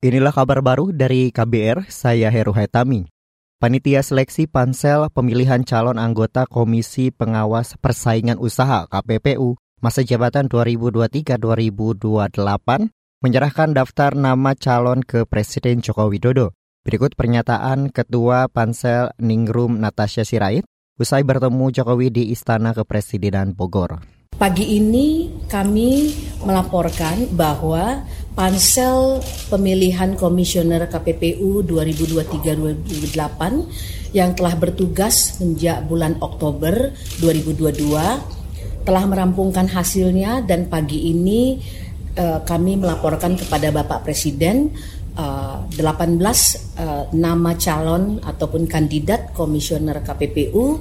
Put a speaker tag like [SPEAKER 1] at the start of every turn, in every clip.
[SPEAKER 1] Inilah kabar baru dari KBR, saya Heru Hetami. Panitia seleksi pansel pemilihan calon anggota Komisi Pengawas Persaingan Usaha KPPU masa jabatan 2023-2028 menyerahkan daftar nama calon ke Presiden Joko Widodo. Berikut pernyataan Ketua Pansel Ningrum Natasha Sirait usai bertemu Jokowi di Istana Kepresidenan Bogor.
[SPEAKER 2] Pagi ini kami melaporkan bahwa pansel pemilihan komisioner KPPU 2023-2028 yang telah bertugas sejak bulan Oktober 2022 telah merampungkan hasilnya dan pagi ini eh, kami melaporkan kepada Bapak Presiden uh, 18 uh, nama calon ataupun kandidat komisioner KPPU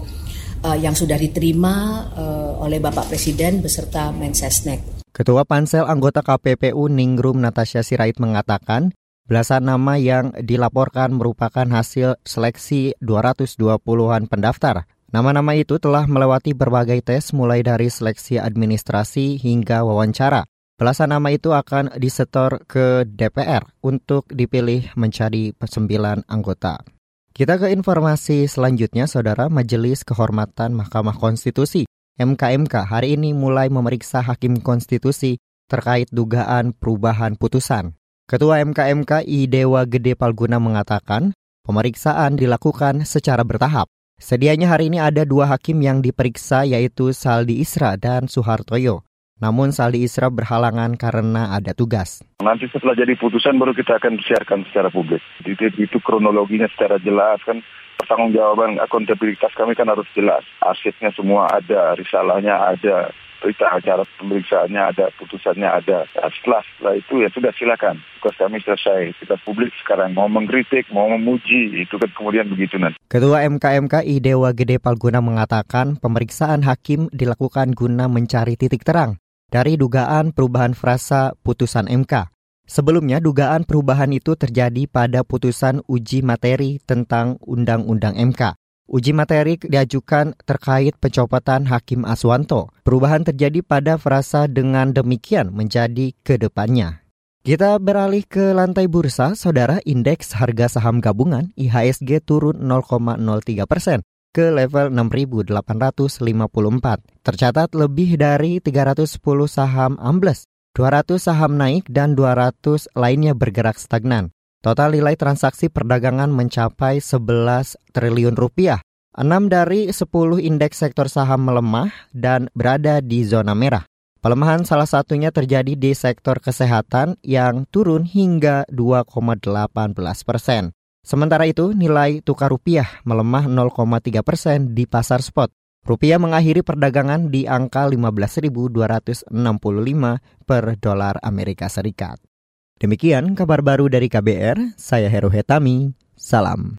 [SPEAKER 2] uh, yang sudah diterima uh, oleh Bapak Presiden beserta Mensesnek.
[SPEAKER 1] Ketua Pansel anggota KPPU Ningrum Natasha Sirait mengatakan, belasan nama yang dilaporkan merupakan hasil seleksi 220-an pendaftar. Nama-nama itu telah melewati berbagai tes mulai dari seleksi administrasi hingga wawancara. Belasan nama itu akan disetor ke DPR untuk dipilih menjadi sembilan anggota. Kita ke informasi selanjutnya, Saudara Majelis Kehormatan Mahkamah Konstitusi MKMK hari ini mulai memeriksa Hakim Konstitusi terkait dugaan perubahan putusan. Ketua MKMK I Dewa Gede Palguna mengatakan pemeriksaan dilakukan secara bertahap. Sedianya hari ini ada dua hakim yang diperiksa yaitu Saldi Isra dan Suhartoyo. Namun Saldi Isra berhalangan karena ada tugas.
[SPEAKER 3] Nanti setelah jadi putusan baru kita akan siarkan secara publik. Itu, itu kronologinya secara jelas kan pertanggungjawaban akuntabilitas kami kan harus jelas. Asetnya semua ada, risalahnya ada, berita acara pemeriksaannya ada, putusannya ada. Nah, setelah, setelah itu ya sudah silakan. Tugas kami selesai. Kita publik sekarang mau mengkritik, mau memuji, itu kan kemudian begitu nanti.
[SPEAKER 1] Ketua MKMKI Dewa Gede Palguna mengatakan pemeriksaan hakim dilakukan guna mencari titik terang dari dugaan perubahan frasa putusan MK. Sebelumnya, dugaan perubahan itu terjadi pada putusan uji materi tentang Undang-Undang MK. Uji materi diajukan terkait pencopotan Hakim Aswanto. Perubahan terjadi pada frasa dengan demikian menjadi ke depannya. Kita beralih ke lantai bursa, saudara indeks harga saham gabungan IHSG turun 0,03 persen ke level 6.854. Tercatat lebih dari 310 saham ambles, 200 saham naik dan 200 lainnya bergerak stagnan. Total nilai transaksi perdagangan mencapai 11 triliun rupiah. 6 dari 10 indeks sektor saham melemah dan berada di zona merah. Pelemahan salah satunya terjadi di sektor kesehatan yang turun hingga 2,18 persen. Sementara itu, nilai tukar rupiah melemah 0,3 persen di pasar spot. Rupiah mengakhiri perdagangan di angka 15.265 per dolar Amerika Serikat. Demikian kabar baru dari KBR, saya Heru Hetami, salam.